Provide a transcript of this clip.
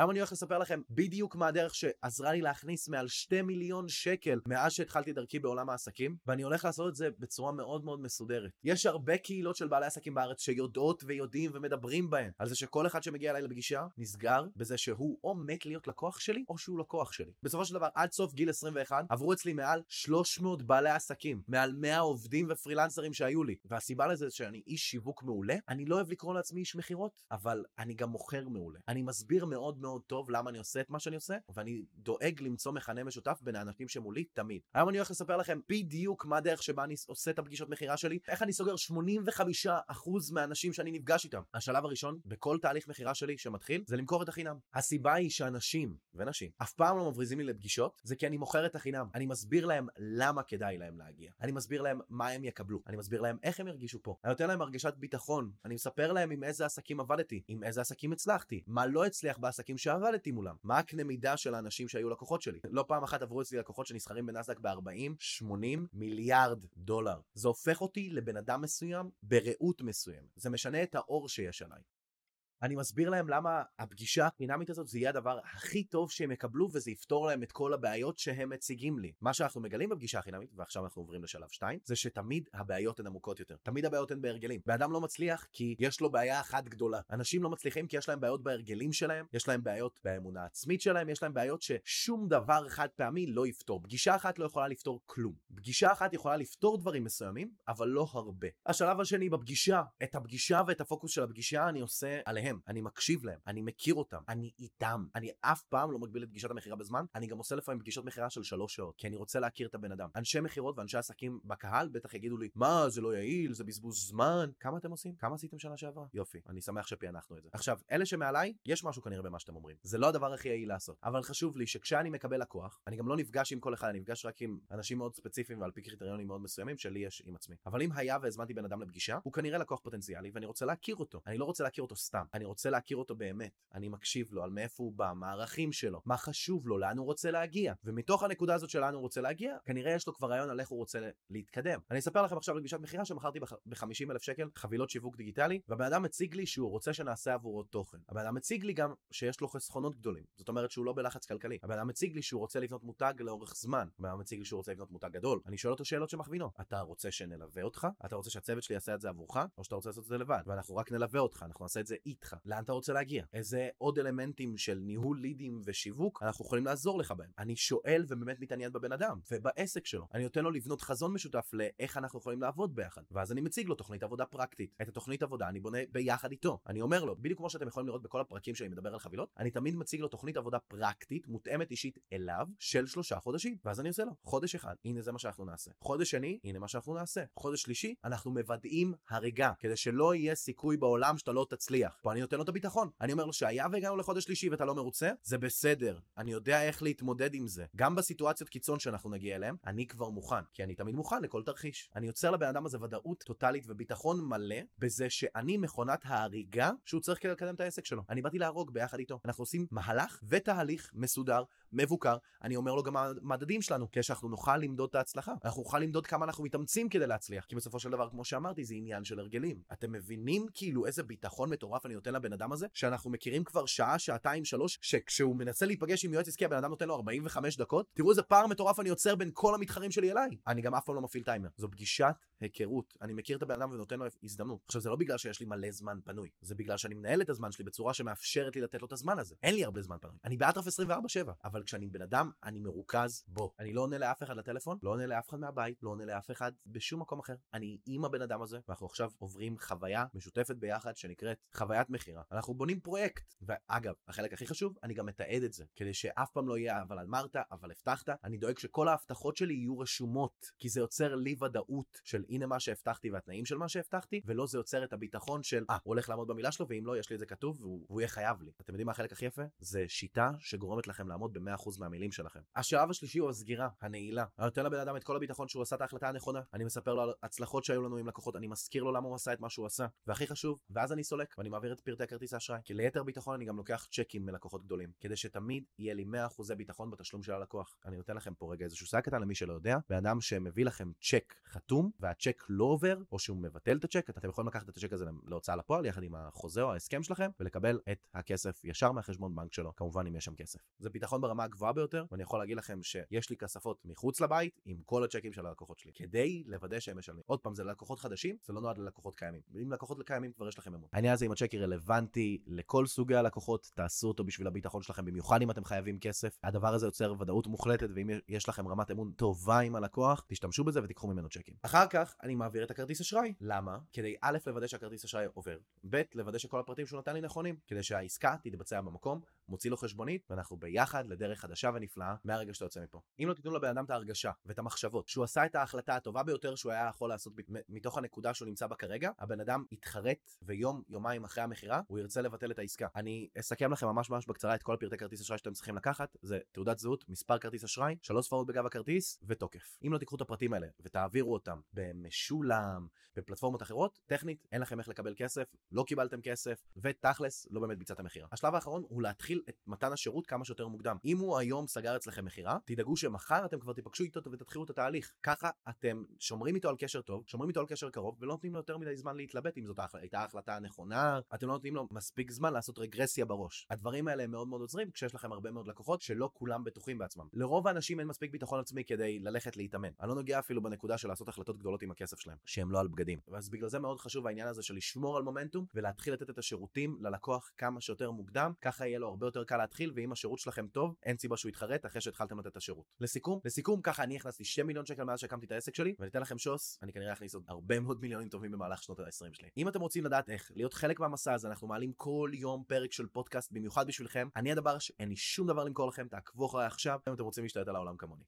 היום אני הולך לספר לכם בדיוק מה הדרך שעזרה לי להכניס מעל 2 מיליון שקל מאז שהתחלתי דרכי בעולם העסקים, ואני הולך לעשות את זה בצורה מאוד מאוד מסודרת. יש הרבה קהילות של בעלי עסקים בארץ שיודעות ויודעים ומדברים בהן על זה שכל אחד שמגיע אליי לפגישה נסגר בזה שהוא או מת להיות לקוח שלי או שהוא לקוח שלי. בסופו של דבר עד סוף גיל 21 עברו אצלי מעל 300 בעלי עסקים, מעל 100 עובדים ופרילנסרים שהיו לי, והסיבה לזה זה שאני איש שיווק מעולה, אני לא אוהב לקרוא לעצמי איש מכירות, אבל אני גם מוכר מעולה. אני מסביר מאוד מאוד טוב למה אני עושה את מה שאני עושה, ואני דואג למצוא מכנה משותף בין האנשים שמולי תמיד. היום אני הולך לספר לכם בדיוק מה הדרך שבה אני עושה את הפגישות מכירה שלי, איך אני סוגר 85% מהאנשים שאני נפגש איתם. השלב הראשון בכל תהליך מכירה שלי שמתחיל זה למכור את החינם. הסיבה היא שאנשים ונשים אף פעם לא מבריזים לי לפגישות, זה כי אני מוכר את החינם. אני מסביר להם למה כדאי להם להגיע. אני מסביר להם מה הם יקבלו. אני מסביר להם איך הם ירגישו פה. אני נותן להם הרגשת ביטחון. אני מספר להם עם איזה עסקים עבדתי, עם איזה עסקים הצלחתי, מה לא הצליח בעסקים שעבדתי מולם, מה הקנה מידה של האנשים שהיו לקוחות שלי. לא פעם אחת עברו אצלי לקוחות שנסחרים בנסדק ב-40-80 מיליארד דולר. זה הופך אותי לבן אדם מסוים בראות מסוימת. זה משנה את האור שיש עליי. אני מסביר להם למה הפגישה החינמית הזאת זה יהיה הדבר הכי טוב שהם יקבלו וזה יפתור להם את כל הבעיות שהם מציגים לי. מה שאנחנו מגלים בפגישה החינמית, ועכשיו אנחנו עוברים לשלב 2, זה שתמיד הבעיות הן עמוקות יותר. תמיד הבעיות הן בהרגלים. באדם לא מצליח כי יש לו בעיה אחת גדולה. אנשים לא מצליחים כי יש להם בעיות בהרגלים שלהם, יש להם בעיות באמונה העצמית שלהם, יש להם בעיות ששום דבר חד פעמי לא יפתור. פגישה אחת לא יכולה לפתור כלום. פגישה אחת יכולה לפתור דברים מסוימים, אבל לא הרבה. השלב השני בפגישה, את הפגישה ואת הפוקוס של הפגישה אני עושה עליהם. להם, אני מקשיב להם, אני מכיר אותם, אני איתם. אני אף פעם לא מגביל את פגישת המכירה בזמן, אני גם עושה לפעמים פגישות מכירה של שלוש שעות, כי אני רוצה להכיר את הבן אדם. אנשי מכירות ואנשי עסקים בקהל בטח יגידו לי, מה, זה לא יעיל, זה בזבוז זמן. כמה אתם עושים? כמה עשיתם שנה שעברה? יופי, אני שמח שפענחנו את זה. עכשיו, אלה שמעליי, יש משהו כנראה במה שאתם אומרים. זה לא הדבר הכי יעיל לעשות. אבל חשוב לי שכשאני מקבל לקוח, אני גם לא נפגש עם כל אחד, אני נפגש רק עם אנשים מאוד ספציפיים ועל פי קריטריונים מאוד מסוימים שלי יש עם עצמי. אבל אם היה והזמנתי בן אדם לפגישה, הוא כנראה לקוח פוטנציאלי ואני רוצה להכיר אותו. אני לא רוצה להכיר אותו סתם, אני רוצה להכיר אותו באמת. אני מקשיב לו על מאיפה הוא בא, מה הערכים שלו, מה חשוב לו, לאן הוא רוצה להגיע. ומתוך הנקודה הזאת של לאן הוא רוצה להגיע, כנראה יש לו כבר רעיון על איך הוא רוצה להתקדם. אני אספר לכם עכשיו על פגישת מכירה שמכרתי ב-50 אלף שקל חבילות שיווק דיגיטלי, והבן אדם מציג לי שהוא רוצה שנעשה עבורו תוכן. הבן אדם מציג לי גם שיש לו חסכונות גדולים. זאת אומרת שהוא לא בלחץ כלכלי. הבן אדם מציג לי שהוא רוצה לבנות מותג לאורך זמן. הבן אדם מציג לי שהוא רוצה לבנות מותג גדול. אני שואל אותו שאלות שמכווינות. אתה רוצה שנלווה אותך? אתה רוצה שהצוות שלי יעשה את זה עבורך? או שאתה רוצה לעשות את זה לבד? ואנחנו רק נלווה אותך, אנחנו נעשה את זה איתך. לאן אתה רוצה להגיע? איזה עוד אלמנטים של ניהול לידים ושיווק אנחנו יכולים לעזור לך בהם. אני שואל ובאמת מתעניין בבן אדם ובעסק שלו. אני נותן לו לבנות חזון משותף לאיך אנחנו יכולים לעבוד ביחד. ואז אני מציג לו תוכנית עבודה פרקטית. את התוכנית עבודה אני בונה ביחד איתו. אני אומר לו, בדיוק כמו שאתם יכולים לראות בכל הפרקים שאני מדבר על חבילות, אני תמיד מציג לו תוכנית עבודה פרקטית, מותאמת אישית אליו, של שלושה חודשים. ואז אני עושה לו, חודש אחד, הנה זה מה שאנחנו נעשה. חודש שני, הנה מה שאנחנו נעשה. חודש שלישי, אנחנו מוודאים הריגה, כדי שלא יהיה סיכוי בעולם שאתה לא תצליח. פה אני נותן לו את הביטחון. אני אומר לו שהיה והגענו לחודש שלישי ואתה לא מרוצה, זה בסדר. אני יודע איך להתמודד עם זה. גם בסיטואציות קיצון שאנחנו נגיע אליהן, אני כבר מוכן. כי אני תמיד מוכן לכל תרחיש. אני יוצר לבן אדם הזה ודאות טוטאלית וביטחון מלא בזה שאני מכונת ההריגה שהוא צריך כדי לקדם את העסק שלו. אני באתי להרוג ביחד איתו. אנחנו עושים מהלך ותהליך מסודר, מבוקר. אני אומר לו גם מה המדדים שלנו, כדי שאנחנו נוכל למדוד את ההצלחה. אנחנו נוכל למדוד כמה אנחנו מתאמצים כדי להצליח. כי בסופו של דבר, כמו שאמרתי, זה עניין של הרגלים. אתם מבינים כאילו איזה ביטחון מטורף אני נותן לבן אדם הזה, שאנחנו מכירים כבר שעה, שעתיים, שלוש, שכשהוא מנסה להיפגש עם יועץ עסקי, הבן אדם נותן לו 45 דקות. תראו איזה פער מטורף אני יוצר בין כל המתחרים שלי אליי. אני גם אף פעם לא מפעיל טיימר. זו פגישת היכרות. אני מכיר את הבן אדם ונותן לו הזדמנות. עכשיו, זה לא בגלל שיש לי מלא זמן פנוי. זה בגלל שאני מנהל את הזמן שלי בצורה שמאפשרת לי לתת לו את הזמן הזה. אין לי הרבה זמן פנוי. אני באטרף 24/7, אבל כשאני בן אדם, אני מרוכז בו. אני לא עונה לאף אחד לטלפון, לא עונה לאף אחד מהבית, לא עונה לאף אחד בשום מקום אחר. אני עם הבן אדם הזה, ואנחנו עכשיו עוברים חוויה משותפת ביחד שנקראת חוויית מכירה. אנחנו בונים פרויקט. ואגב, החלק הכי חשוב, אני גם מתעד את זה, כדי שאף פעם לא יהיה אבל אמרת, אבל הבטחת. אני דואג שכל ההבטחות שלי יהיו רשומות, כי זה יוצר לי ודאות של הנה מה שהבטחתי והתנאים של מה שהבטחתי, ולא זה יוצר את הביטחון של אה, הוא הולך לעמוד במילה שלו, ואם לא, יש לי את זה כתוב והוא, והוא יהיה חייב לי. אתם יודעים מה החלק הכי יפה? זה שיטה שגורמת לכם לעמוד 100% מהמילים שלכם. השלב השלישי הוא הסגירה, הנעילה. אני נותן לבן אדם את כל הביטחון שהוא עשה את ההחלטה הנכונה, אני מספר לו על הצלחות שהיו לנו עם לקוחות, אני מזכיר לו למה הוא עשה את מה שהוא עשה, והכי חשוב, ואז אני סולק ואני מעביר את פרטי כרטיס האשראי. כי ליתר ביטחון אני גם לוקח צ'קים מלקוחות גדולים, כדי שתמיד יהיה לי 100% ביטחון בתשלום של הלקוח. אני נותן לכם פה רגע איזשהו סייג קטן למי שלא יודע, בן אדם שמביא לכם צ'ק חתום והצ'ק לא עובר, או שהוא מבטל את הצ'ק, אתם יכולים לקחת את הצ'ק הזה להוצאה לפועל יחד עם החוזה או ההסכם שלכם ולקבל את הכסף ישר מהחשבון בנק שלו, כמובן אם יש שם כסף. זה ביטחון ברמה הגבוהה ביותר, ואני יכול להגיד לכם שיש לי כספות מחוץ לבית עם כל הצ'קים של הלקוחות שלי, כדי לוודא שהם משלמים. עוד פעם, זה ללקוחות חדשים, זה לא נועד ללקוחות קיימים. אם לקוחות קיימים כבר יש לכם אמון. העניין הזה עם הצ'ק היא רלוונטי לכל סוגי הלקוחות, תעשו אותו בשביל הביטחון שלכם, במיוחד אם אתם חייבים כסף. הדבר הזה יוצר ודאות מוחלטת, ואם יש לכם רמת אמון טובה עם הלקוח, תשתמשו בזה ותיקחו ממנו צ'קים. אחר כך אני מעביר את הכרטיס אשראי. למה? כדי א', לוודא שהכרטיס אשראי עובר, ב', לוודא שכל הפרטים שהוא נתן לי נכונים, כדי שהעסקה תתבצע במקום, מוציא לו חשבונית, ואנחנו ביחד לדרך חדשה ונפלאה מהרגע שאתה יוצא מפה. אם לא תיתנו לבן אדם את ההרגשה ואת המחשבות שהוא עשה את ההחלטה הטובה ביותר שהוא היה יכול לעשות מתוך הנקודה שהוא נמצא בה כרגע, הבן אדם יתחרט ויום יומיים אחרי המכירה הוא ירצה לבטל את העסקה. אני אסכם לכם ממש ממש בקצרה את כל פרטי כרטיס אשראי שאתם צריכים לקחת, זה תעודת זהות, מספר כרטיס אשראי, שלוש ספרות בגב הכרטיס ותוקף. אם לא תיקחו את הפרטים האלה ותעבירו אותם במשולם, בפלטפורמות אחרות, טכנית אין לכם איך לקבל כסף, לא קיבלתם כסף, ותכלס לא באמת ביצעתם מכירה. השלב האחרון הוא להתחיל את מתן השירות כמה שיותר מוקדם. אם הוא היום סגר אצלכם מכירה, תדאגו שמחר אתם כבר תיפגשו איתו ותתחילו את התהליך. ככה אתם שומרים איתו על קשר טוב, שומרים איתו על קשר קרוב, ולא נותנים לו יותר מדי זמן להתלבט אם זאת הייתה ההחלטה הנכונה, אתם לא נותנים לו מספיק זמן לעשות רגרסיה בראש. הדברים האלה הם מאוד מאוד עוזרים כשיש לכם הרבה מאוד לקוחות שלא כולם בטוחים בעצמם. לרוב האנשים אין מספיק ביטחון עצמי כדי ללכת להתאמן. אני לא נוגע אפילו בנקודה של לעשות החלטות גדולות עם הכסף שלהם, שהם לא על בגדים. אז בגלל זה מאוד חשוב העניין הזה של לשמור על מומנטום ולהתחיל לתת את השירותים ללקוח כמה שיותר מוקדם, ככה יהיה לו הרבה יותר קל להתחיל, ואם השירות שלכם טוב, אין סיבה שהוא יתחרט אחרי שהתחלתם לתת את השירות. לסיכום, לסיכום, ככה אני הכנסתי 2 מיליון שקל מאז שהקמתי את העסק שלי, ואני אתן לכם שוס, אני כנראה אכניס עוד הרבה מאוד מיליונים טובים במהלך שנות ה-20 שלי. אם אתם רוצים לדעת איך להיות חלק מהמסע הזה, אנחנו מעלים כל יום פרק של פודקאסט במיוחד בשבילכם. אני הדבר שאין לי שום דבר למכור לכם, תעקבו אחריי עכשיו, אם אתם רוצים להשתלט על העולם כמוני.